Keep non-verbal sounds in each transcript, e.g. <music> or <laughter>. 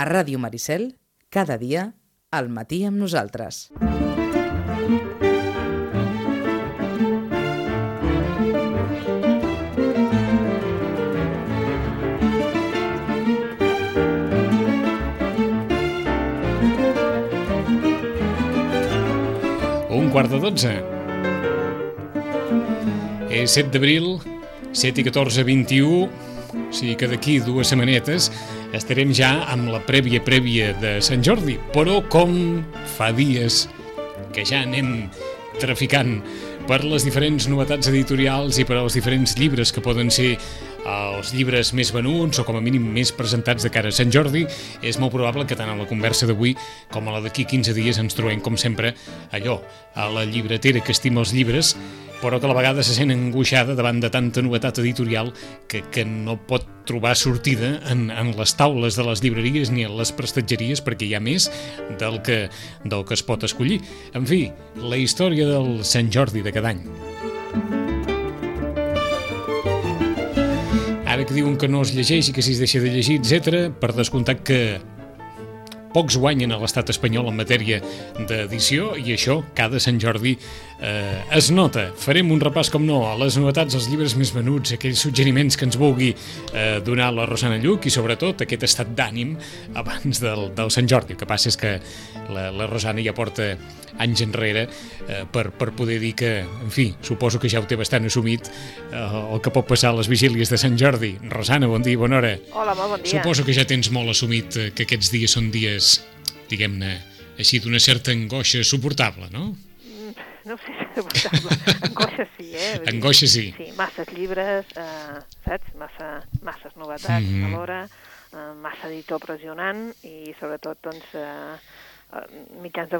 A Ràdio Maricel, cada dia, al matí amb nosaltres. Un quart de dotze. És 7 d'abril, 7 i 14, 21, o sigui que d'aquí dues setmanetes estarem ja amb la prèvia prèvia de Sant Jordi, però com fa dies que ja anem traficant per les diferents novetats editorials i per als diferents llibres que poden ser els llibres més venuts o com a mínim més presentats de cara a Sant Jordi, és molt probable que tant a la conversa d'avui com a la d'aquí 15 dies ens trobem, com sempre, allò, a la llibretera que estima els llibres, però que a la vegada se sent angoixada davant de tanta novetat editorial que, que no pot trobar sortida en, en les taules de les llibreries ni en les prestatgeries perquè hi ha més del que, del que es pot escollir. En fi, la història del Sant Jordi de cada any. Ara que diuen que no es llegeix i que si es deixa de llegir, etc, per descomptat que pocs guanyen a l'estat espanyol en matèria d'edició i això cada Sant Jordi eh, es nota. Farem un repàs, com no, a les novetats, els llibres més venuts, aquells suggeriments que ens vulgui eh, donar la Rosana Lluc i sobretot aquest estat d'ànim abans del, del Sant Jordi. El que passa és que la, la Rosana ja porta anys enrere eh, per, per poder dir que, en fi, suposo que ja ho té bastant assumit eh, el que pot passar a les vigílies de Sant Jordi. Rosana, bon dia, bona hora. Hola, bon dia. Suposo que ja tens molt assumit eh, que aquests dies són dies, diguem-ne, així d'una certa angoixa suportable, no? No sé si és suportable. Angoixa sí, eh? Dir, Angoixa sí. Sí, masses llibres, eh, saps? Massa, masses novetats Mhm. alhora, eh, massa editor pressionant i sobretot, doncs, eh, mitjans de,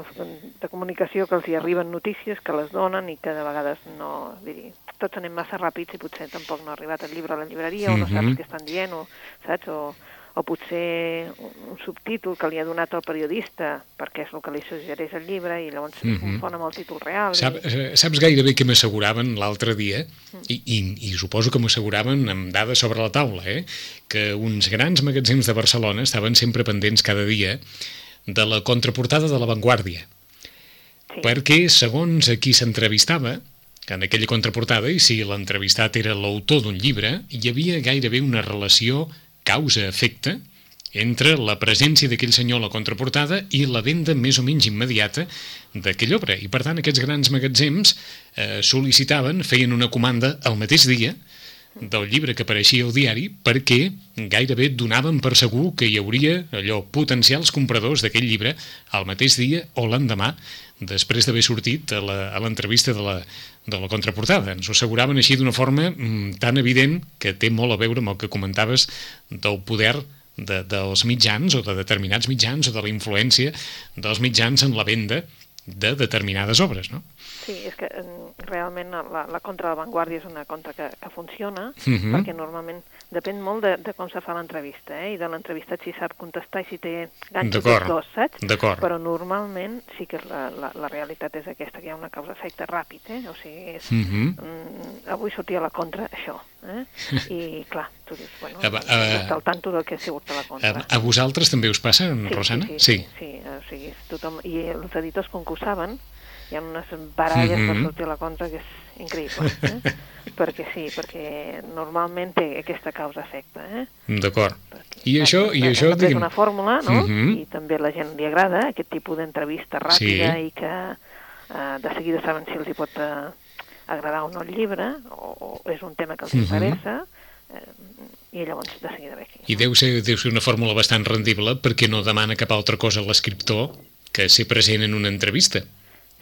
de comunicació que els hi arriben notícies, que les donen i que de vegades no... Vull dir, tots anem massa ràpids i potser tampoc no ha arribat el llibre a la llibreria o no Mhm. saps què estan dient, o, saps? O, o potser un, subtítol que li ha donat el periodista perquè és el que li suggereix el llibre i llavors mm confon amb el títol real. Sap, i... eh, saps gairebé què m'asseguraven l'altre dia, I, i, i suposo que m'asseguraven amb dades sobre la taula, eh? que uns grans magatzems de Barcelona estaven sempre pendents cada dia de la contraportada de La Vanguardia, Sí. perquè segons a qui s'entrevistava, en aquella contraportada, i si l'entrevistat era l'autor d'un llibre, hi havia gairebé una relació causa-efecte entre la presència d'aquell senyor a la contraportada i la venda més o menys immediata d'aquella obra. I, per tant, aquests grans magatzems eh, sol·licitaven, feien una comanda el mateix dia del llibre que apareixia al diari perquè gairebé donaven per segur que hi hauria allò potencials compradors d'aquell llibre al mateix dia o l'endemà després d'haver sortit a l'entrevista de, la, de la contraportada. Ens ho asseguraven així d'una forma mm, tan evident que té molt a veure amb el que comentaves del poder de, dels mitjans o de determinats mitjans o de la influència dels mitjans en la venda de determinades obres, no? Sí, és que eh, realment la, la contra de Vanguardia és una contra que, que funciona, Mhm. perquè normalment depèn molt de, de com se fa l'entrevista, eh? i de l'entrevistat si sap contestar i si té ganxos dos, saps? Però normalment sí que la, la, la realitat és aquesta, que hi ha una causa-efecte ràpid, eh? o sigui, és, Mhm. mm, avui sortia a la contra això, eh? <laughs> i clar, tu dius, bueno, A a- d'estar al tanto del que ha sigut a la contra. A, a vosaltres també us passa, Rosana? Sí, sí, sí, sí, o sigui, tothom, i els editors saben, hi ha unes baralles Mhm. per sortir a la contra que és increïble, eh? <laughs> perquè sí, perquè normalment té aquesta causa-efecte, eh? D'acord. Perquè, I això, i això, diguem... una fórmula, no? Mhm. I també la gent li agrada aquest tipus d'entrevista ràpida Sí. i que eh, de seguida saben si els hi pot eh, agradar o no el llibre, o, o és un tema que els Mhm. interessa, eh, i llavors de seguida ve aquí. I deu ser, deu ser una fórmula bastant rendible perquè no demana cap altra cosa a l'escriptor que ser present en una entrevista.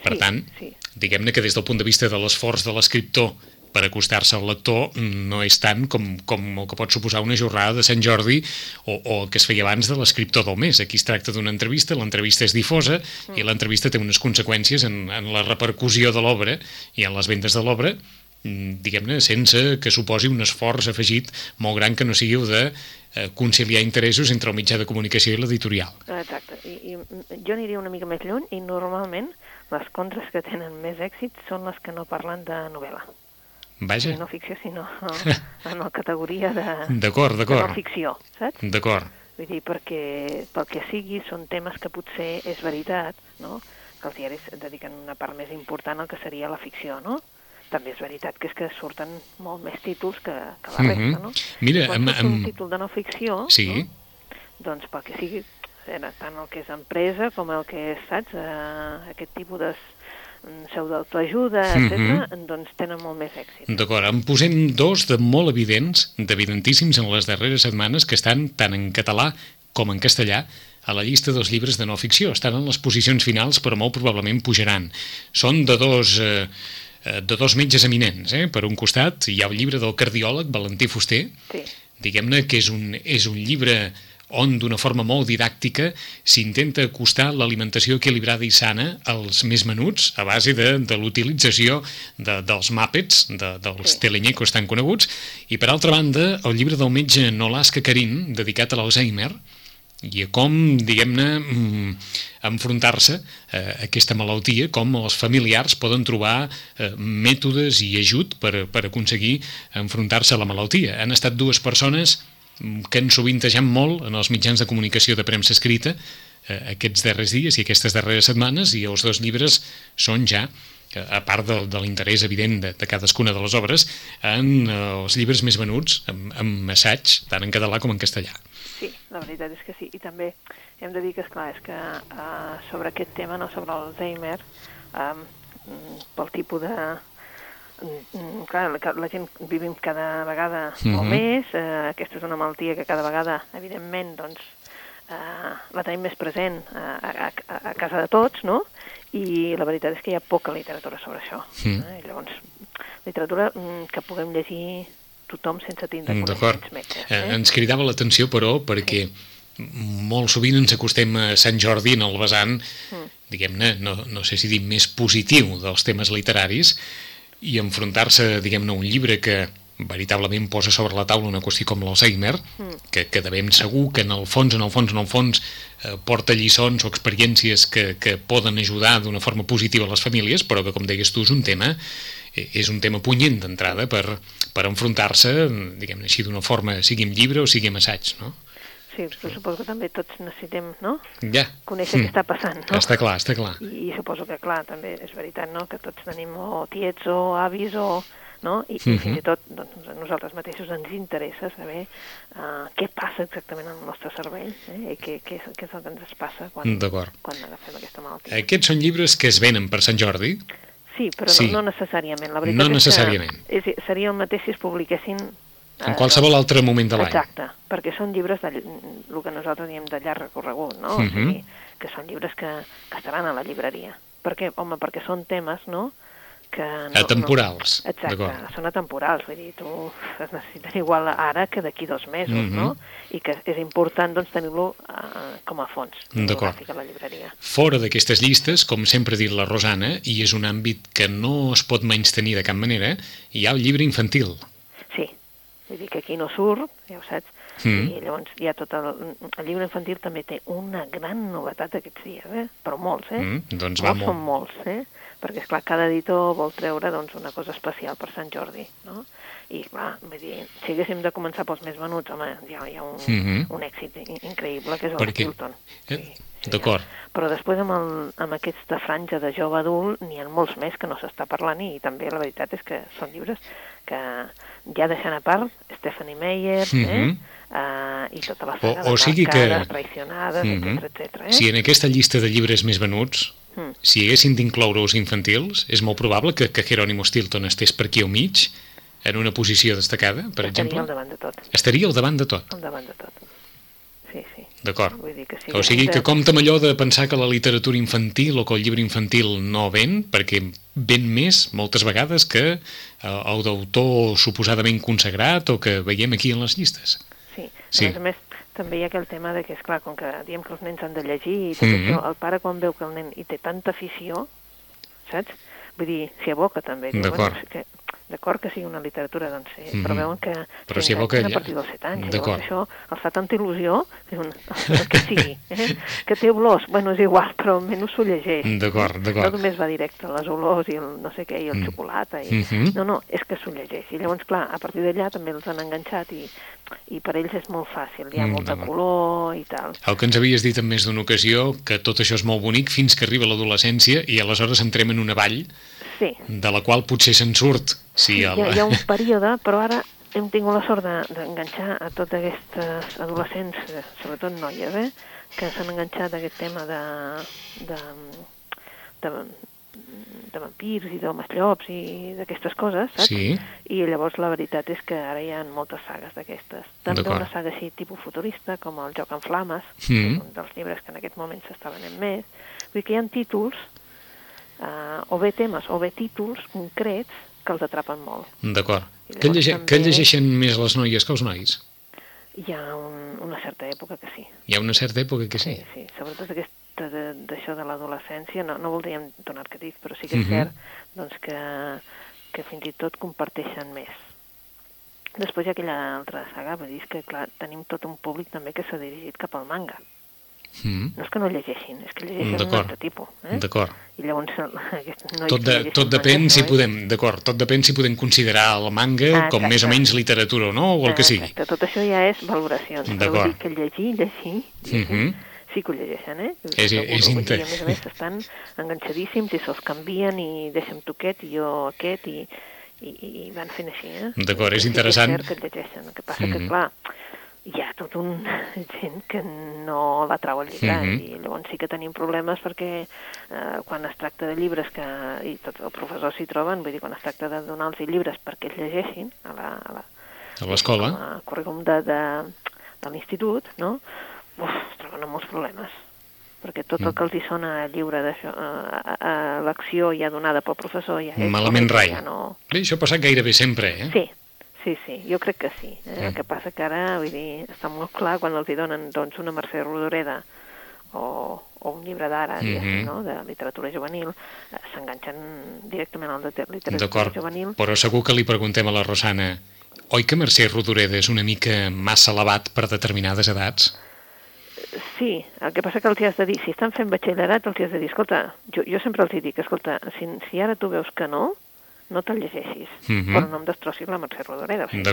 Per Sí, tant, sí. diguem-ne que des del punt de vista de l'esforç de l'escriptor per acostar-se al lector no és tant com, com el que pot suposar una jornada de Sant Jordi o, o el que es feia abans de l'escriptor del mes. Aquí es tracta d'una entrevista, l'entrevista és difosa i l'entrevista té unes conseqüències en, en la repercussió de l'obra i en les vendes de l'obra mm, diguem-ne, sense que suposi un esforç afegit molt gran que no sigui el de eh, conciliar interessos entre el mitjà de comunicació i l'editorial. Exacte. I, I mm, jo aniria una mica més lluny i normalment les contres que tenen més èxit són les que no parlen de novel·la. Vaja, No ficció, sinó <laughs> en la categoria de, d'acord, de no d'acord, ficció, saps? d'acord. Vull dir, perquè pel que sigui són temes que potser és veritat, no?, que els diaris dediquen una part més important al que seria la ficció, no? També és veritat que és que surten molt més títols que, que la resta, Mhm. no? Mira, Quan amb- surt un amb- títol de no ficció, Sí. no? doncs pel que sigui, era tant el que és empresa com el que és, saps, eh, aquest tipus de mm, seu d'autoajuda, etc., Mhm. doncs tenen molt més èxit. D'acord, en posem dos de molt evidents, d'evidentíssims en les darreres setmanes, que estan tant en català com en castellà a la llista dels llibres de no ficció. Estan en les posicions finals, però molt probablement pujaran. Són de dos... Eh, eh, de dos metges eminents. Eh? Per un costat hi ha el llibre del cardiòleg Valentí Fuster, Sí, diguem-ne que és un, és un llibre on d'una forma molt didàctica s'intenta acostar l'alimentació equilibrada i sana als més menuts a base de, de l'utilització de, dels màpets, de, dels Sí. telenyecos tan coneguts, i per altra banda el llibre del metge Nolasca Carín, dedicat a l'Alzheimer, i a com, diguem-ne, mm, enfrontar-se a aquesta malaltia, com els familiars poden trobar eh, mètodes i ajut per, per aconseguir enfrontar-se a la malaltia. Han estat dues persones que han sovintejat molt en els mitjans de comunicació de premsa escrita eh, aquests darrers dies i aquestes darreres setmanes i els dos llibres són ja eh, a part de, de l'interès evident de, de cadascuna de les obres, en eh, els llibres més venuts, amb, amb assaig, tant en català com en castellà. sí, la veritat és que sí. I també hem de dir que, esclar, és que uh, sobre aquest tema, no, sobre l'Alzheimer, um, pel tipus de... Mm, clar, la, la gent vivim cada vegada mm -hmm. molt Mhm. més, eh, aquesta és una malaltia que cada vegada, evidentment, doncs, eh, la tenim més present a, a, a casa de tots, no? I la veritat és que hi ha poca literatura sobre això. Mm. Eh? I llavors, literatura mm, que puguem llegir tothom sense tindre Mm, coneixements metges. Eh, Eh? ens cridava l'atenció, però, perquè molt sovint ens acostem a Sant Jordi en el vessant, Mm. diguem-ne, no, no sé si dir més positiu dels temes literaris, i enfrontar-se, diguem-ne, a un llibre que veritablement posa sobre la taula una qüestió com l'Alzheimer, Mm. que, que de ben segur que en el fons, en el fons, en el fons, eh, porta lliçons o experiències que, que poden ajudar d'una forma positiva a les famílies, però que, com deies tu, és un tema eh, és un tema punyent d'entrada per, per enfrontar-se, diguem-ne així, d'una forma, sigui amb llibre o sigui amb assaig, no? Sí, però suposo que també tots necessitem, no?, Ja. conèixer Mm. què està passant, no? Està clar, està clar. I, I suposo que, clar, també és veritat, no?, que tots tenim o tiets o avis o... No? I, Mhm. i fins i tot doncs, a nosaltres mateixos ens interessa saber uh, què passa exactament en el nostre cervell eh? i què, què, és, què és el que ens passa quan, quan agafem aquesta malaltia. Aquests són llibres que es venen per Sant Jordi, Sí, però Sí. No, no necessàriament. La veritat No és necessàriament. Que és, seria el mateix si es publiquessin... en eh, qualsevol altre moment de l'any. Exacte, perquè són llibres de, el que nosaltres diem de llarg recorregut, no? Mhm. O sigui, que són llibres que, que estaran a la llibreria. Per què? Home, perquè són temes, no?, que... No, Atemporals, No, exacte, són atemporals, vull dir, tu <laughs> es necessiten igual ara que d'aquí dos mesos, Mhm. no? I que és important, doncs, tenir-lo uh, com a fons D'acord. la llibreria. Fora d'aquestes llistes, com sempre ha dit la Rosana, i és un àmbit que no es pot menys tenir de cap manera, hi ha el llibre infantil. Sí, vull dir que aquí no surt, ja ho saps, Mm. i llavors hi ha tot el... El llibre infantil també té una gran novetat aquests dies, eh? però molts, eh? Mm, doncs va molts molt. són molts, eh? Perquè, esclar, cada editor vol treure doncs, una cosa especial per Sant Jordi, no? I, clar, vull dir, si haguéssim de començar pels més venuts, home, ja hi ha un, Mhm. un èxit in- increïble, que és el Per què? Stilton. Eh, d'acord. Però després amb, el, amb aquesta franja de jove adult n'hi ha molts més que no s'està parlant i també la veritat és que són llibres que ja deixant a part Stephanie Meyer, eh? Mhm. Uh, i tota la O- saga o de sigui que- traicionades, Mhm. etc etc. eh? Si en aquesta llista de llibres més venuts, Mm. si haguessin d'incloure els infantils, és molt probable que, que Jerónimo Stilton estés per aquí al mig, en una posició destacada, per Estaria exemple. al davant de tot, Estaria al davant de tot. al davant de tot. Sí, sí. D'acord. Sí. O sigui que compta amb allò de pensar que la literatura infantil o que el llibre infantil no ven, perquè ven més moltes vegades que eh, el d'autor suposadament consagrat o que veiem aquí en les llistes. Sí, Sí. a més a més, també hi ha aquell tema de que, és clar com que diem que els nens han de llegir i tot Mhm. això, el pare quan veu que el nen hi té tanta afició, saps? Vull dir, s'hi aboca també. D'acord. Bueno, que d'acord que sigui una literatura, doncs sí, Mhm. però veuen que Però si ja- a partir dels 7 anys. Llavors això els fa tanta il·lusió, que el que sigui, eh? que té olors, bueno, és igual, però almenys s'ho llegeix. D'acord, No d'acord. només va directe a les olors i el no sé què, i el Mm. xocolata. I... Mhm. No, no, és que s'ho llegeix. I llavors, clar, a partir d'allà també els han enganxat i, i per ells és molt fàcil. Hi ha Mm, molt de d'acord. color i tal. El que ens havies dit en més d'una ocasió, que tot això és molt bonic fins que arriba l'adolescència i aleshores entrem en una vall Sí, de la qual potser se'n surt. Sí, el... hi, ha, hi ha un <laughs> període, però ara hem tingut la sort de- d'enganxar a totes aquestes adolescents, eh, sobretot noies, eh, que s'han enganxat a aquest tema de, de, de, de vampirs i d'homes llops i d'aquestes coses, saps? Sí. I llavors la veritat és que ara hi ha moltes sagues d'aquestes. També una saga així tipus futurista, com el Joc en Flames, Mm. un dels llibres que en aquest moment s'està venent més. Vull dir que hi ha títols, eh, o bé temes, o bé títols concrets que els atrapen molt. D'acord. Que, llavors llege... també- que llegeixen més les noies que els nois? Hi ha un, una certa època que sí. Hi ha una certa època que sí. Sí, sí. Sobretot aquesta de- d'això de, l'adolescència, no, no voldríem donar arquetips, però sí que és Mhm. cert doncs, que, que fins i tot comparteixen més. Després hi ha aquella altra saga, vull dir que clar, tenim tot un públic també que s'ha dirigit cap al manga. Mm. No és que no llegeixin, és que llegeixen un D'acord. altre tipus. Eh? D'acord. I llavors <laughs> nois Tot, de, tot depèn manga, si nois- podem, d'acord, tot depèn si podem considerar el manga Ah, com més o exacte. menys literatura o no, o el que sigui. Exacte, tot això ja és valoracions. D'acord. que llegir, llegir, llegir Mhm. sí que ho llegeixen, eh? És- Segur, és inter- A més a més, estan enganxadíssims i se'ls canvien i deixa'm tu aquest i jo aquest i, i, i van fent així, eh? D'acord, és Sí que interessant. cert que et llegeixen. El que passa que, Mhm. clar, hi ha tot un <laughs> gent que no la trau al llibre Mhm. i llavors sí que tenim problemes perquè eh, quan es tracta de llibres que i tots els professors s'hi troben, vull dir, quan es tracta de donar-los llibres perquè els llegeixin a la, a la, A l'escola. currículum de, de, de l'institut, no? Uf, es troben amb molts problemes perquè tot Mm. el que els hi sona lliure d'això, a, a, a l'acció ja donada pel professor ja Malament rai. Ja no... Bé, això ha passat gairebé sempre, eh? Sí, sí, sí, jo crec que sí. Eh? Mm. El que passa que ara, vull dir, està molt clar quan els hi donen doncs, una Mercè Rodoreda o, o un llibre d'ara, mm no?, de literatura juvenil, eh, s'enganxen directament al de te- literatura D'acord, juvenil. però segur que li preguntem a la Rosana oi que Mercè Rodoreda és una mica massa elevat per determinades edats? Sí, el que passa que els hi has de dir, si estan fent batxillerat, els hi has de dir, escolta, jo, jo sempre els dic, escolta, si, si ara tu veus que no, no te'l llegeixis, Mhm. però no em destrossis la Mercè Rodoreda. O sigui.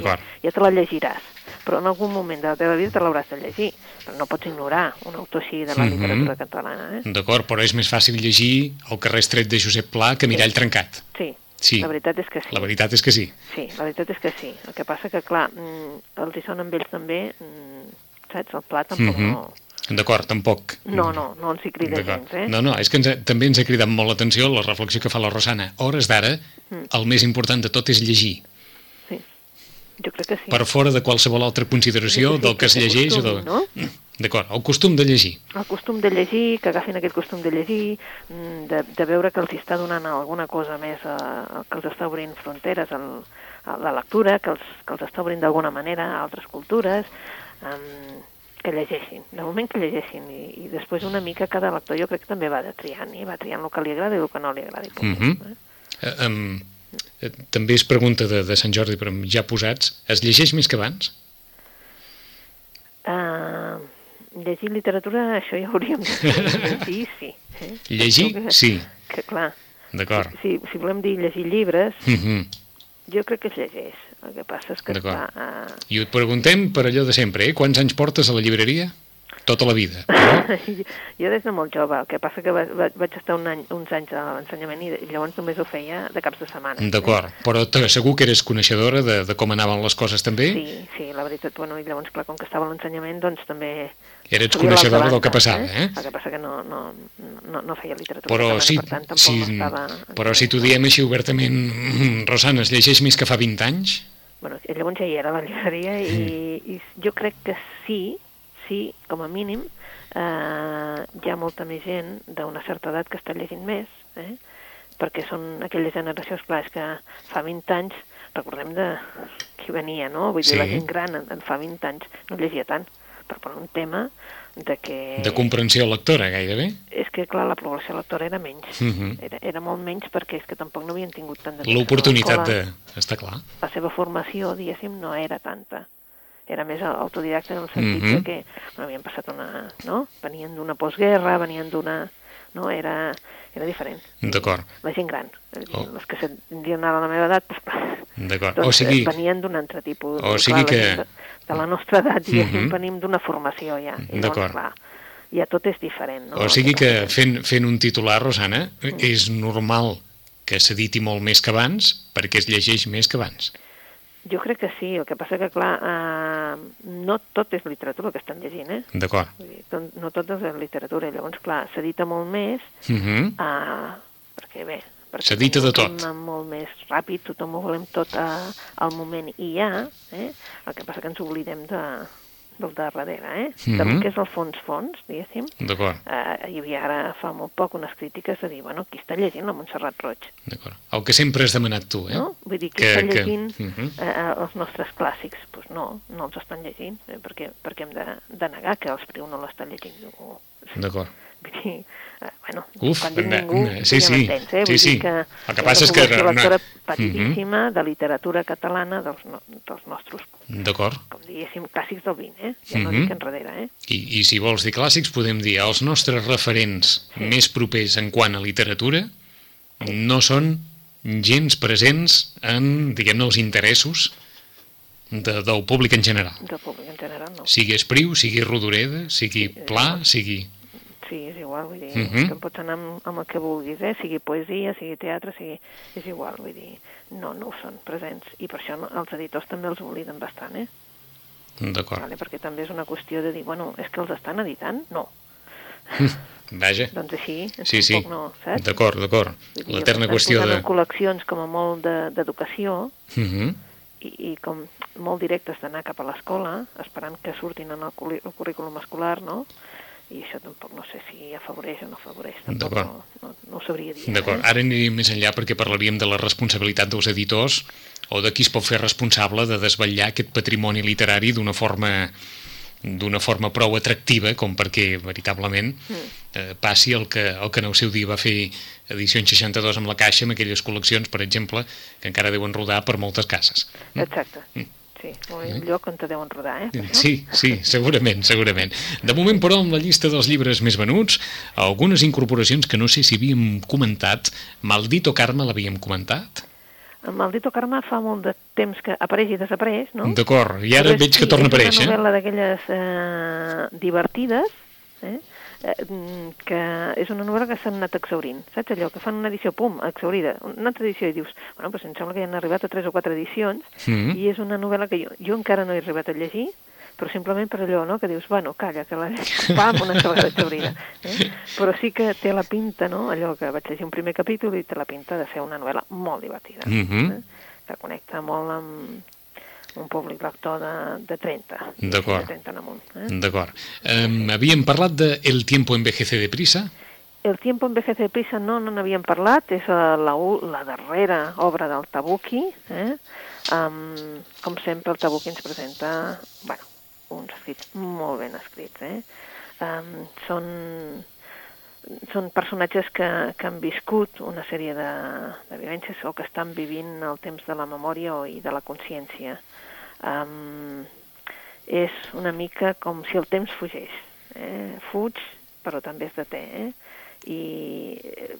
Ja te la llegiràs, però en algun moment de la teva vida te l'hauràs de llegir, però no pots ignorar un autor així de la Mhm. literatura catalana, eh? D'acord, però és més fàcil llegir El carrer estret de Josep Pla que Mirall trencat. Sí, Sí. la veritat és que sí. La veritat és que sí. Sí, la veritat és que sí. El que passa que, clar, mm, els hi sona amb ells també, mm, saps, el pla tampoc Mhm. no... D'acord, tampoc. No, no, no ens hi crida gens, eh? No, no, és que ens també ens ha cridat molt l'atenció la reflexió que fa la Rosana. A hores d'ara, Mm. el més important de tot és llegir, Sí. Jo crec que sí. per fora de qualsevol altra consideració Sí, sí, del que es llegeix o acostumi, de... no? D'acord, el costum de llegir. el costum de llegir, que agafin aquest costum de llegir, mm, de, de veure que els està donant alguna cosa més, eh, que els està obrint fronteres a la lectura, que els, que els està obrint d'alguna manera a altres cultures, um, que llegeixin, de moment que llegeixin, i, i després una mica cada lector jo crec que també va de triant, i va triant el que li agrada i el que no li agrada. punt, Mhm. eh? Eh, um, eh, també és pregunta de, de Sant Jordi, però ja posats. Es llegeix més que abans? Uh, llegir literatura, això ja hauríem de fer, <laughs> sí, sí. Eh? Llegir, que- sí. Que clar, D'acord. si, si volem dir llegir llibres, Mhm. Jo crec que es llegeix. El que passa és que, clar, uh, I et preguntem per allò de sempre, eh? Quants anys portes a la llibreria? Tota la vida. <laughs> jo des de molt jove, el que passa que va, va, vaig estar un any, uns anys a l'ensenyament i, llavors només ho feia de caps de setmana. D'acord, però te- segur que eres coneixedora de, de com anaven les coses també? Sí, sí, la veritat, bueno, i llavors, clar, com que estava a l'ensenyament, doncs també... Eres sabia coneixedora del que passava, eh? El que passa que no, no, no, no feia literatura Però catalana, si, per tant, tampoc si, estava... però si t'ho diem així obertament, mm, Rosana, es llegeix més que fa 20 anys? Bueno, llavors ja hi era la llibreria i, i jo crec que sí, sí, com a mínim, eh, hi ha molta més gent d'una certa edat que està llegint més, eh? perquè són aquelles generacions, clar, és que fa 20 anys, recordem de qui venia, no? Vull dir, Sí. la gent gran en, en fa 20 anys no llegia tant, però per un tema de que... De comprensió lectora, gairebé? És que, clar, la població lectora era menys. Mhm. era, era molt menys perquè és que tampoc no havien tingut tant de. L'oportunitat de... Està clar. La seva formació, diguéssim, no era tanta. Era més autodidacta en el sentit Mhm. de que bueno, havien passat una... No? Venien d'una postguerra, venien d'una... No? Era, era diferent. D'acord. La gent gran. A Oh. Les que tindrien ara la meva edat, <laughs> doncs, clar, D'acord. doncs O sigui, venien d'un altre tipus. o clar, sigui la que- De, la nostra edat, diguéssim, Mhm. venim d'una formació ja. I D'acord. clar, ja tot és diferent. No? o sigui que fent, fent un titular, Rosana, és normal que s'editi molt més que abans perquè es llegeix més que abans. Jo crec que sí, el que passa que, clar, eh, no tot és literatura que estan llegint, eh? D'acord. No tot és literatura, llavors, clar, s'edita molt més, Uh -huh. eh, perquè bé... perquè S'edita de tot. molt més ràpid, tothom ho volem tot a, al moment i ja, eh? El que passa que ens oblidem de, del de darrere, eh? Mhm. Del que és el fons-fons, diguéssim. D'acord. Eh, hi havia ara fa molt poc unes crítiques de dir, bueno, qui està llegint la Montserrat Roig? D'acord. El que sempre has demanat tu, eh? no? Vull dir, qui Que- està que- llegint Mhm. eh, els nostres clàssics? Doncs pues no, no els estan llegint, eh, perquè, perquè hem de, de negar que els Priu no l'estan llegint ningú. D'acord. Vull dir, eh, bueno, Uf, quan dic ningú, sí, ja sí, m'entens, eh? sí, Vull sí. dir que El que passa una és que població no- lectora Mhm. petidíssima de literatura catalana dels, no, dels nostres, D'acord. com diguéssim, clàssics del 20, eh? Ja no Mhm. dic enrere, eh? I, I si vols dir clàssics, podem dir els nostres referents més propers en quant a literatura no són gens presents en, diguem-ne, els interessos de, del públic en general. Del públic en general, no. Sigui Espriu, sigui Rodoreda, sigui Pla, sigui... Sí, és igual, vull dir, Mhm. que pots anar amb, amb el que vulguis, eh? sigui poesia, sigui teatre, sigui... és igual, vull dir, no, no ho són presents. I per això no, els editors també els obliden bastant, eh? D'acord. Vale? Perquè també és una qüestió de dir, bueno, és que els estan editant? No. <laughs> Vaja. Doncs així, Sí, sí. no, saps? D'acord, d'acord. L'eterna qüestió de... col·leccions com a molt de- d'educació Uh -huh. i, i com molt directes d'anar cap a l'escola, esperant que surtin en el currículum escolar, no? I això tampoc no sé si afavoreix o no afavoreix, tampoc no, no, no ho sabria dir. D'acord, Eh? ara aniríem més enllà perquè parlaríem de la responsabilitat dels editors o de qui es pot fer responsable de desvetllar aquest patrimoni literari d'una forma d'una forma prou atractiva com perquè veritablement eh, passi el que, el que en el seu dia va fer edició 62 amb la Caixa amb aquelles col·leccions, per exemple, que encara deuen rodar per moltes cases. Exacte. Sí, un lloc on te deuen rodar, eh? Mm, Sí, sí, segurament, segurament. De moment, però, amb la llista dels llibres més venuts, algunes incorporacions que no sé si havíem comentat. Maldito Carme l'havíem comentat? El Maldito Carme fa molt de temps que apareix i desapareix, no? D'acord, i ara Però és- veig que torna a És aparèixer. una novel·la d'aquelles eh, divertides, eh? Eh, mm, que és una novel·la que s'han anat exaurint. Saps allò? Que fan una edició, pum, exaurida. Una altra edició i dius, bueno, però em sembla que ja han arribat a tres o quatre edicions Mhm. i és una novel·la que jo, jo encara no he arribat a llegir, però simplement per allò, no?, que dius, bueno, calla, que la <laughs> pam, una sola exaurida. Eh? Però sí que té la pinta, no?, allò que vaig llegir un primer capítol i té la pinta de ser una novel·la molt divertida, Mhm. eh? que connecta molt amb un públic lector de, de 30. D'acord. De 30 en amunt. Eh? D'acord. Um, havíem parlat de El tiempo envejece deprisa? El tiempo envejece de prisa no no n'havíem parlat, és la, la darrera obra del Tabuki. Eh? Um, com sempre, el Tabuki ens presenta bueno, uns escrits molt ben escrits. Eh? Um, són, són personatges que, que han viscut una sèrie de, de vivències o que estan vivint el temps de la memòria o, i de la consciència. Um, és una mica com si el temps fugeix. Eh? Fuig, però també es deté. Eh? I eh,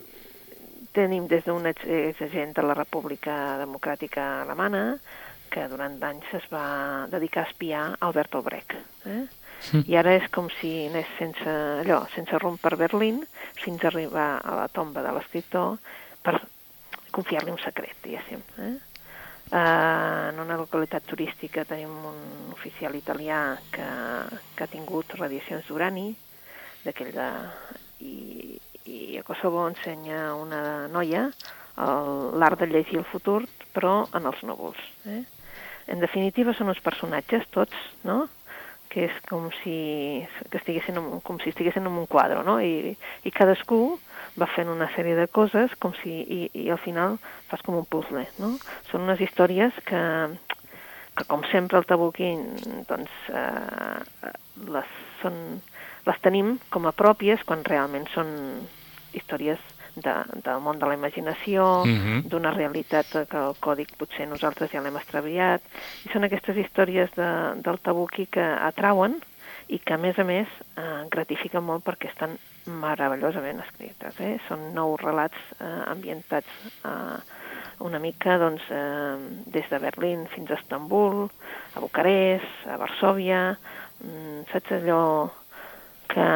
tenim des d'un ex- exagent de la República Democràtica Alemana que durant anys es va dedicar a espiar Albert Albrecht. Eh? I ara és com si anés sense allò, sense rumb per Berlín, fins a arribar a la tomba de l'escriptor per confiar-li un secret, diguéssim. Eh? Uh, en una localitat turística tenim un oficial italià que, que ha tingut radiacions d'urani, d'aquell de... I, I a Kosovo ensenya una noia l'art de llegir el futur, però en els núvols. Eh? En definitiva, són uns personatges, tots, no?, que és com si, que estiguessin com si estiguessin en un quadre, no? I, i cadascú va fent una sèrie de coses com si, i, i al final fas com un puzzle, no? Són unes històries que, que com sempre el Tabuki, doncs, eh, les, són, les tenim com a pròpies quan realment són, històries de, del món de la imaginació, Uh -huh. d'una realitat que el còdic potser nosaltres ja l'hem extraviat, i són aquestes històries de, del tabuki que atrauen i que, a més a més, eh, gratifiquen molt perquè estan meravellosament escrites. Eh? Són nou relats eh, ambientats eh, una mica doncs, eh, des de Berlín fins a Estambul, a Bucarest, a Varsòvia, mm, saps allò que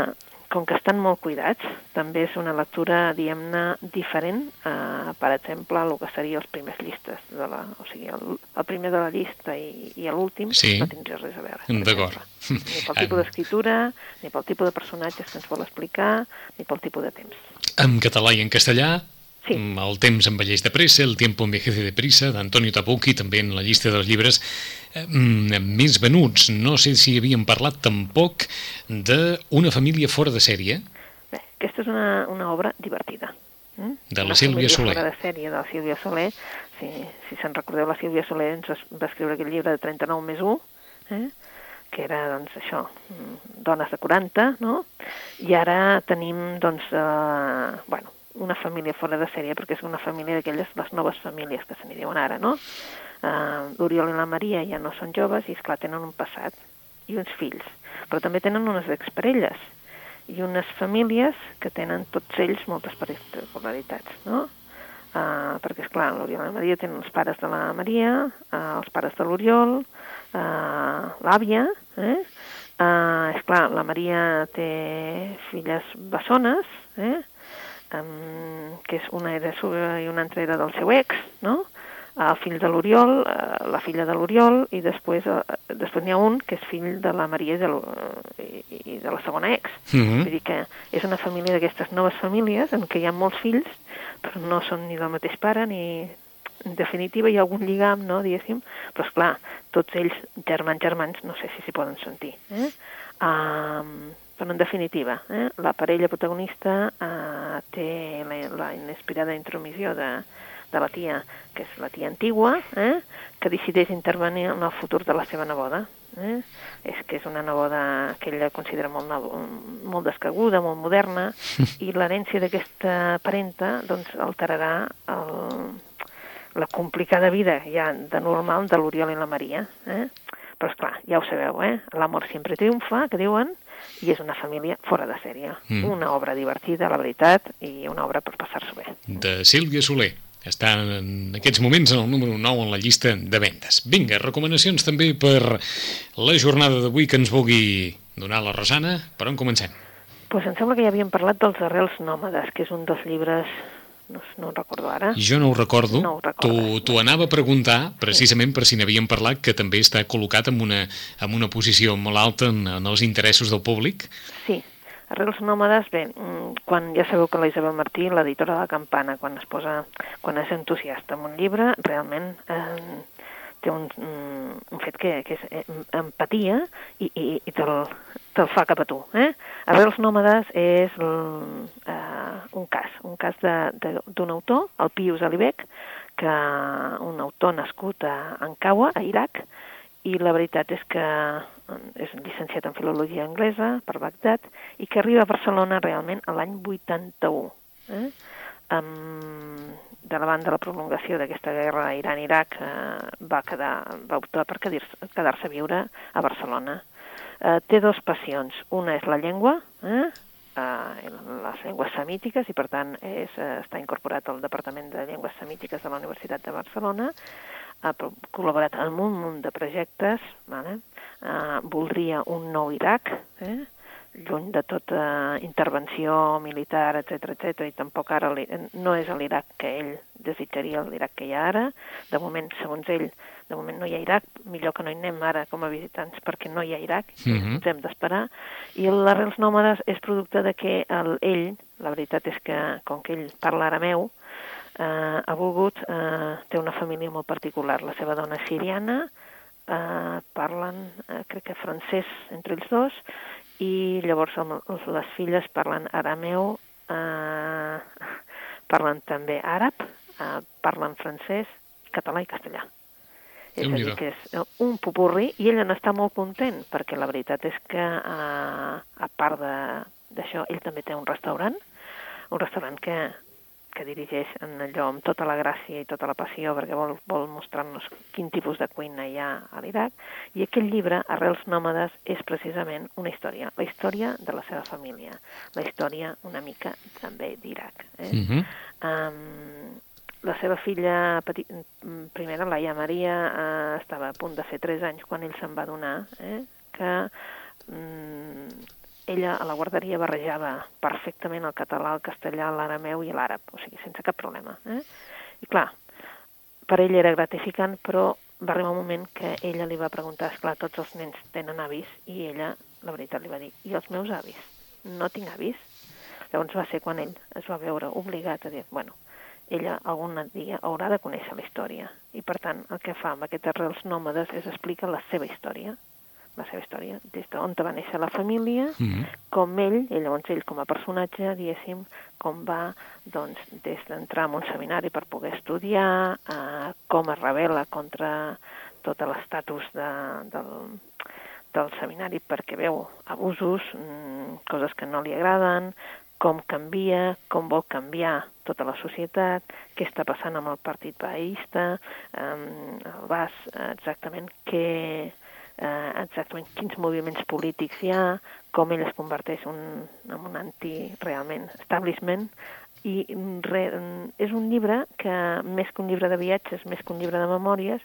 com que estan molt cuidats, també és una lectura, diguem-ne, diferent, eh, per exemple, el que seria els primers llistes, de la, o sigui, el, el primer de la llista i, i l'últim Sí. no tindria res a veure. per D'acord. Ni pel tipus d'escriptura, ni pel tipus de personatges que ens vol explicar, ni pel tipus de temps. En català i en castellà, Sí. mm, El temps envelleix de pressa, El tiempo envejece de prisa, d'Antonio Tabucchi, també en la llista dels llibres mm, més venuts. No sé si havíem parlat tampoc d'Una família fora de sèrie, Bé, aquesta és una, una obra divertida. Mm? De la Una Sílvia Soler. Fora de sèrie de la Sílvia Soler. Si, si se'n recordeu, la Sílvia Soler ens va escriure aquest llibre de 39 més 1, eh? que era, doncs, això, mm, dones de 40, no? I ara tenim, doncs, eh, bueno, una família fora de sèrie, perquè és una família d'aquelles, les noves famílies que se n'hi diuen ara, no? Uh, L'Oriol i la Maria ja no són joves i, esclar, tenen un passat i uns fills, però també tenen unes exparelles i unes famílies que tenen tots ells moltes particularitats, no? Uh, perquè, esclar, l'Oriol i la Maria tenen els pares de la Maria, uh, els pares de l'Oriol, uh, l'àvia, eh? Uh, esclar, la Maria té filles bessones, eh? um, que és una era seva i una altra era del seu ex, no? El fill de l'Oriol, eh, la filla de l'Oriol, i després, eh, després n'hi ha un que és fill de la Maria i de, i, i de la segona ex. Mhm. Vull dir que és una família d'aquestes noves famílies en què hi ha molts fills, però no són ni del mateix pare ni... En definitiva, hi ha algun lligam, no, diguéssim, però, és clar tots ells, germans, germans, no sé si s'hi poden sentir. Eh? Um, però, en definitiva, eh, la parella protagonista uh, té la, la inespirada intromissió de, de la tia, que és la tia antigua, eh, que decideix intervenir en el futur de la seva neboda. Eh? És que és una neboda que ella considera molt, molt descaguda, molt moderna, <laughs> i l'herència d'aquesta parenta doncs, alterarà el, la complicada vida ja de normal de l'Oriol i la Maria. Eh? Però, és clar, ja ho sabeu, eh? L'amor sempre triomfa, que diuen, i és una família fora de sèrie. Mm. Una obra divertida, la veritat, i una obra per passar-s'ho bé. de Sílvia Soler. Està en aquests moments en el número 9 en la llista de vendes. Vinga, recomanacions també per la jornada d'avui que ens vulgui donar la Rosana. Per on comencem? pues em sembla que ja havíem parlat dels arrels nòmades, que és un dels llibres, no, no ho recordo ara. Jo no ho recordo. No ho T'ho anava a preguntar precisament per si n'havíem parlat, que també està col·locat en una, en una posició molt alta en, en els interessos del públic. Sí, Arrels nòmades, bé, mm, quan ja sabeu que la Isabel Martí, l'editora de la Campana, quan es posa, quan és entusiasta amb un llibre, realment eh, té un, mm, un fet que, que és eh, empatia i, i, i te'l te fa cap a tu. Eh? Arrels nòmades és l- eh, un cas, un cas d'un autor, el Pius Alibec, que un autor nascut a Ankawa, a Iraq, i la veritat és que és llicenciat en Filologia Anglesa per Bagdad i que arriba a Barcelona realment a l'any 81. Eh? De la banda de la prolongació d'aquesta guerra Iran-Iraq eh, va, quedar, va optar per quedar-se quedar a viure a Barcelona. Eh, té dos passions. Una és la llengua, eh? eh, les llengües semítiques, i per tant és, eh, està incorporat al Departament de Llengües Semítiques de la Universitat de Barcelona, ha col·laborat en un munt de projectes, vale? Eh, voldria un nou Iraq, eh? lluny de tota intervenció militar, etc etc i tampoc ara no és l'Iraq que ell desitjaria l'Iraq que hi ha ara. De moment, segons ell, de moment no hi ha Iraq, millor que no hi anem ara com a visitants perquè no hi ha Iraq, Mhm. ens hem d'esperar. I l'Arrels Nòmades és producte de que el, ell, la veritat és que com que ell parla arameu, eh, ha volgut, eh, té una família molt particular. La seva dona és siriana, eh, parlen, eh, crec que francès entre ells dos, i llavors els- les filles parlen arameu, eh, parlen també àrab, eh, parlen francès, català i castellà. És a dir, que és eh, un popurri i ell n'està molt content, perquè la veritat és que, eh, a part de- d'això, ell també té un restaurant, un restaurant que, que dirigeix en allò amb tota la gràcia i tota la passió perquè vol, vol mostrar-nos quin tipus de cuina hi ha a l'Iraq i aquell llibre, Arrels nòmades, és precisament una història, la història de la seva família, la història una mica també d'Iraq. Eh? Uh -huh. um, la seva filla petit, primera, Laia Maria, eh, estava a punt de fer 3 anys quan ell se'n va donar, eh, que mm, ella a la guarderia barrejava perfectament el català, el castellà, l'arameu i l'àrab, o sigui, sense cap problema. Eh? I clar, per ell era gratificant, però va arribar un moment que ella li va preguntar, esclar, tots els nens tenen avis, i ella, la veritat, li va dir, i els meus avis? No tinc avis? Llavors va ser quan ell es va veure obligat a dir, bueno, ella algun dia haurà de conèixer la història. I, per tant, el que fa amb aquests arrels nòmades és explicar la seva història, la seva història, des d'on va néixer la família, mm -hmm. com ell, i llavors ell com a personatge, diguéssim, com va, doncs, des d'entrar en un seminari per poder estudiar, eh, com es revela contra tot l'estatus de, del, del seminari perquè veu abusos, mm, coses que no li agraden, com canvia, com vol canviar tota la societat, què està passant amb el partit baïsta, um, el BAS, exactament què, uh, exactament quins moviments polítics hi ha, com ell es converteix un, en un anti, realment, establishment, i re, és un llibre que, més que un llibre de viatges, més que un llibre de memòries,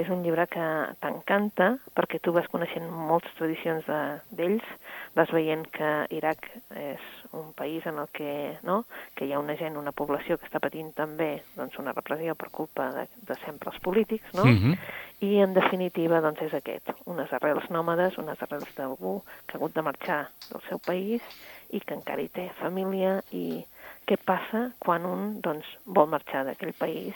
és un llibre que t'encanta perquè tu vas coneixent moltes tradicions d'ells, de, vas veient que Iraq és un país en el que, no, que hi ha una gent, una població que està patint també doncs, una repressió per culpa de, de sempre els polítics, no? Mm -hmm. I en definitiva doncs, és aquest, unes arrels nòmades, unes arrels d'algú que ha hagut de marxar del seu país i que encara hi té família i què passa quan un doncs, vol marxar d'aquell país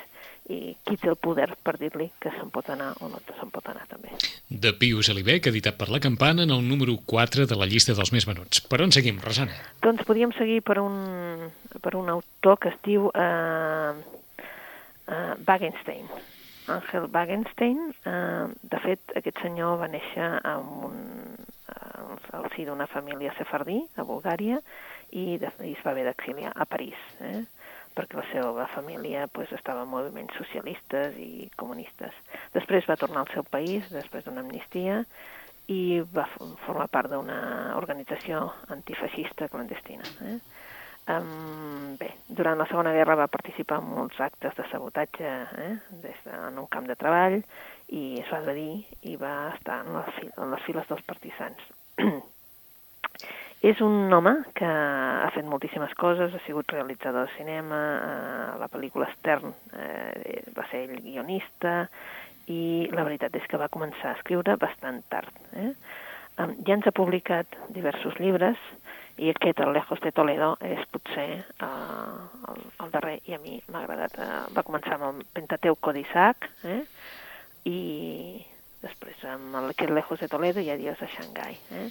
i qui té el poder per dir-li que se'n pot anar o no se'n pot anar també. De Pius Alibec, editat per La Campana, en el número 4 de la llista dels més venuts. Per on seguim, Rosana? Doncs podríem seguir per un, per un autor que es diu uh, uh, Wagenstein. Ángel Wagenstein. Uh, de fet, aquest senyor va néixer en un, uh, al si d'una família sefardí, a Bulgària, i, de, i es va haver d'exiliar a París. Eh? Perquè la seva família pues, estava en moviments socialistes i comunistes. Després va tornar al seu país, després d'una amnistia, i va formar part d'una organització antifeixista clandestina. Eh? Um, bé, durant la Segona Guerra va participar en molts actes de sabotatge eh? des de, en un camp de treball i es va dir i va estar en les, en les files dels partisans. <clears throat> És un home que ha fet moltíssimes coses, ha sigut realitzador de cinema, eh, la pel·lícula Stern eh, va ser el guionista, i la veritat és que va començar a escriure bastant tard. Eh? Ja ens ha publicat diversos llibres, i aquest, el Lejos de Toledo, és potser uh, el, el darrer, i a mi m'ha agradat. Uh, va començar amb el Pentateuco d'Isaac, eh? i després amb el, aquest Lejos de Toledo i Adiós a Xangai. Eh?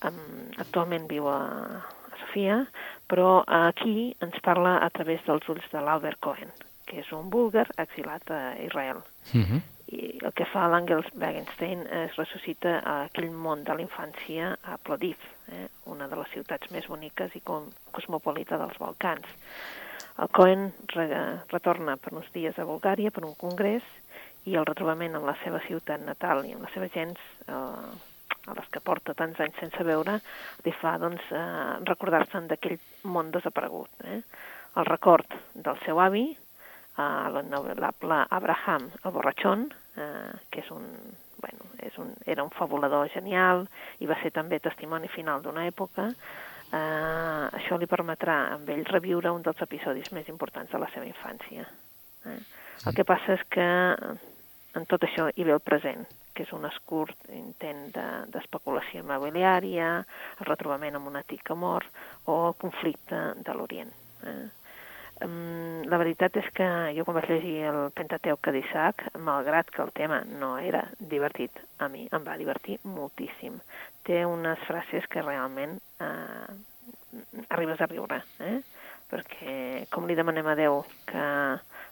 Um, actualment viu a, a Sofia, però aquí ens parla a través dels ulls de l'Albert Cohen, que és un búlgar exilat a Israel. Uh mhm. -huh. I el que fa l'Àngels Wagenstein es ressuscita a aquell món de la infància a Plodiv, eh? una de les ciutats més boniques i cosmopolita dels Balcans. El Cohen re retorna per uns dies a Bulgària per un congrés i el retrobament amb la seva ciutat natal i amb la seva gens eh, a les que porta tants anys sense veure, li fa doncs, eh, recordar-se'n d'aquell món desaparegut. Eh? El record del seu avi, eh, l'honorable Abraham, el borratxón, eh, que és un, bueno, és un, era un fabulador genial i va ser també testimoni final d'una època, eh, això li permetrà amb ell reviure un dels episodis més importants de la seva infància. Eh? El que passa és que en tot això hi ve el present, que és un escurt intent d'especulació de, immobiliària, el retrobament amb un antic que mor o el conflicte de l'Orient. Eh? La veritat és que jo quan vaig llegir el Pentateuc d'Isaac, malgrat que el tema no era divertit, a mi em va divertir moltíssim. Té unes frases que realment eh, arribes a riure, eh? perquè com li demanem a Déu que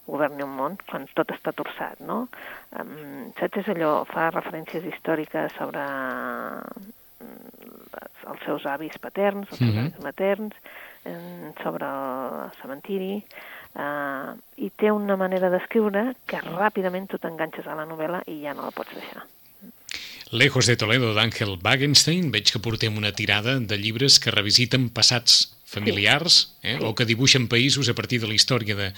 governi un món quan tot està torçat, no? Um, saps, és allò, fa referències històriques sobre mm, el els seus avis paterns, els seus Mhm. avis materns, sobre el cementiri, eh, i té una manera d'escriure que ràpidament tu t'enganxes a la novel·la i ja no la pots deixar. Lejos de Toledo d'Àngel Wagenstein, veig que portem una tirada de llibres que revisiten passats familiars eh, Sí. o que dibuixen països a partir de la història de,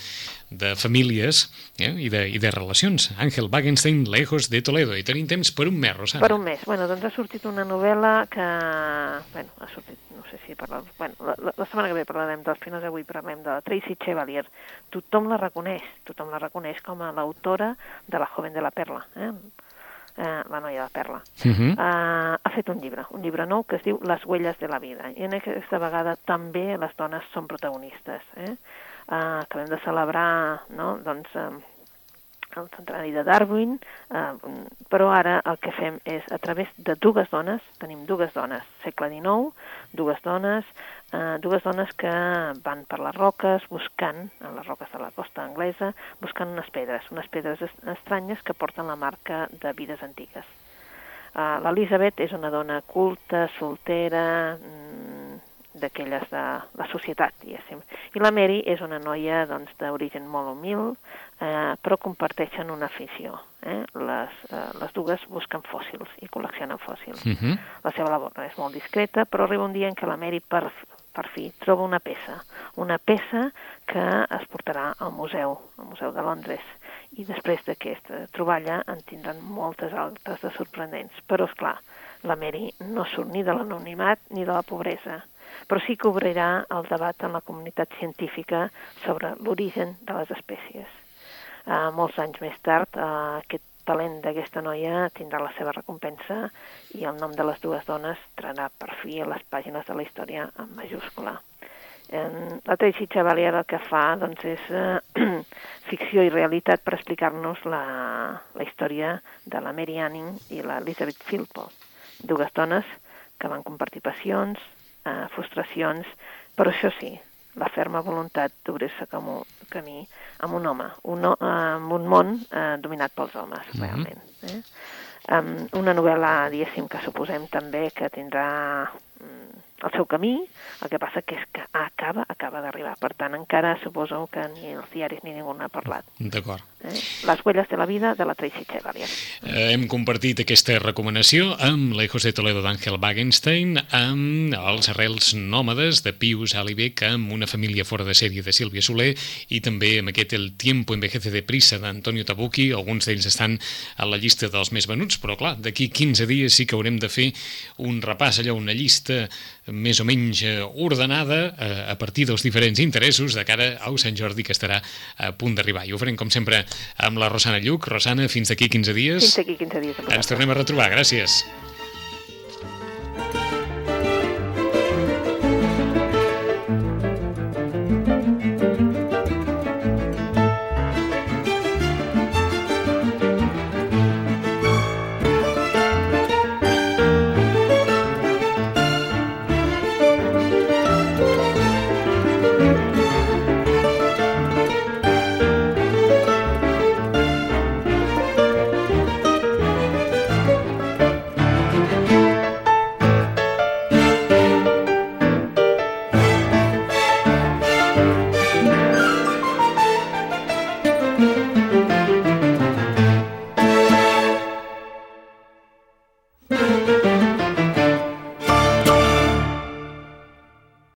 de famílies eh, i, de, i de relacions. Àngel Wagenstein, Lejos de Toledo. I tenim temps per un mes, Rosana. Per un mes. Bueno, doncs ha sortit una novel·la que... Bueno, ha sortit, no sé si parlar... Bueno, la, la, la setmana que ve parlarem dels finals d'avui, parlarem de Tracy Chevalier. Tothom la reconeix, tothom la reconeix com a l'autora de La joven de la perla, eh? Eh, la noia de la perla. Uh -huh. Uh, ha fet un llibre, un llibre nou que es diu Les huelles de la vida. I en aquesta vegada també les dones són protagonistes. Eh? Uh, acabem de celebrar no? doncs, uh, el centenari de Darwin, eh, però ara el que fem és, a través de dues dones, tenim dues dones, segle XIX, dues dones, eh, dues dones que van per les roques buscant, en les roques de la costa anglesa, buscant unes pedres, unes pedres est- estranyes que porten la marca de vides antigues. Uh, L'Elisabet és una dona culta, soltera, d'aquelles de la societat, diguéssim. I la Mary és una noia doncs, d'origen molt humil, eh, però comparteixen una afició. Eh? Les, eh, les dues busquen fòssils i col·leccionen fòssils. Uh -huh. La seva labor és molt discreta, però arriba un dia en què la Mary per, per fi troba una peça, una peça que es portarà al museu, al Museu de Londres. I després d'aquesta troballa en tindran moltes altres de sorprendents. Però, és clar, la Mary no surt ni de l'anonimat ni de la pobresa, però sí que obrirà el debat en la comunitat científica sobre l'origen de les espècies. Uh, molts anys més tard, uh, aquest talent d'aquesta noia tindrà la seva recompensa i el nom de les dues dones traurà per fi a les pàgines de la història en majúscula. La Tracy Chevalier el que fa doncs, és eh, <clears throat> ficció i realitat per explicar-nos la, la història de la Mary Anning i la Elizabeth Philpott, dues dones que van compartir passions, eh, frustracions, però això sí, la ferma voluntat d'obrir-se com un camí amb un home, un, amb un món eh, dominat pels homes, Mhm. realment. Eh? Um, una novel·la, diguéssim, que suposem també que tindrà mm, el seu camí, el que passa que és que acaba, acaba d'arribar. Per tant, encara suposo que ni els diaris ni ningú n'ha parlat. D'acord. Eh? Les huelles de la vida de la Tracy Chevalier. Eh, Hem compartit aquesta recomanació amb Lejos de Toledo d'Àngel Wagenstein, amb els arrels nòmades de Pius Alibec, amb una família fora de sèrie de Sílvia Soler i també amb aquest El tiempo envejece de prisa d'Antonio Tabucchi. Alguns d'ells estan a la llista dels més venuts, però clar, d'aquí 15 dies sí que haurem de fer un repàs, allò, una llista més o menys eh, ordenada eh, a partir dels diferents interessos de cara a Sant Jordi que estarà a punt d'arribar. I ho farem, com sempre, amb la Rosana Lluc. Rosana, fins d'aquí 15 dies. Fins aquí 15 dies. Ens tornem a retrobar. Gràcies.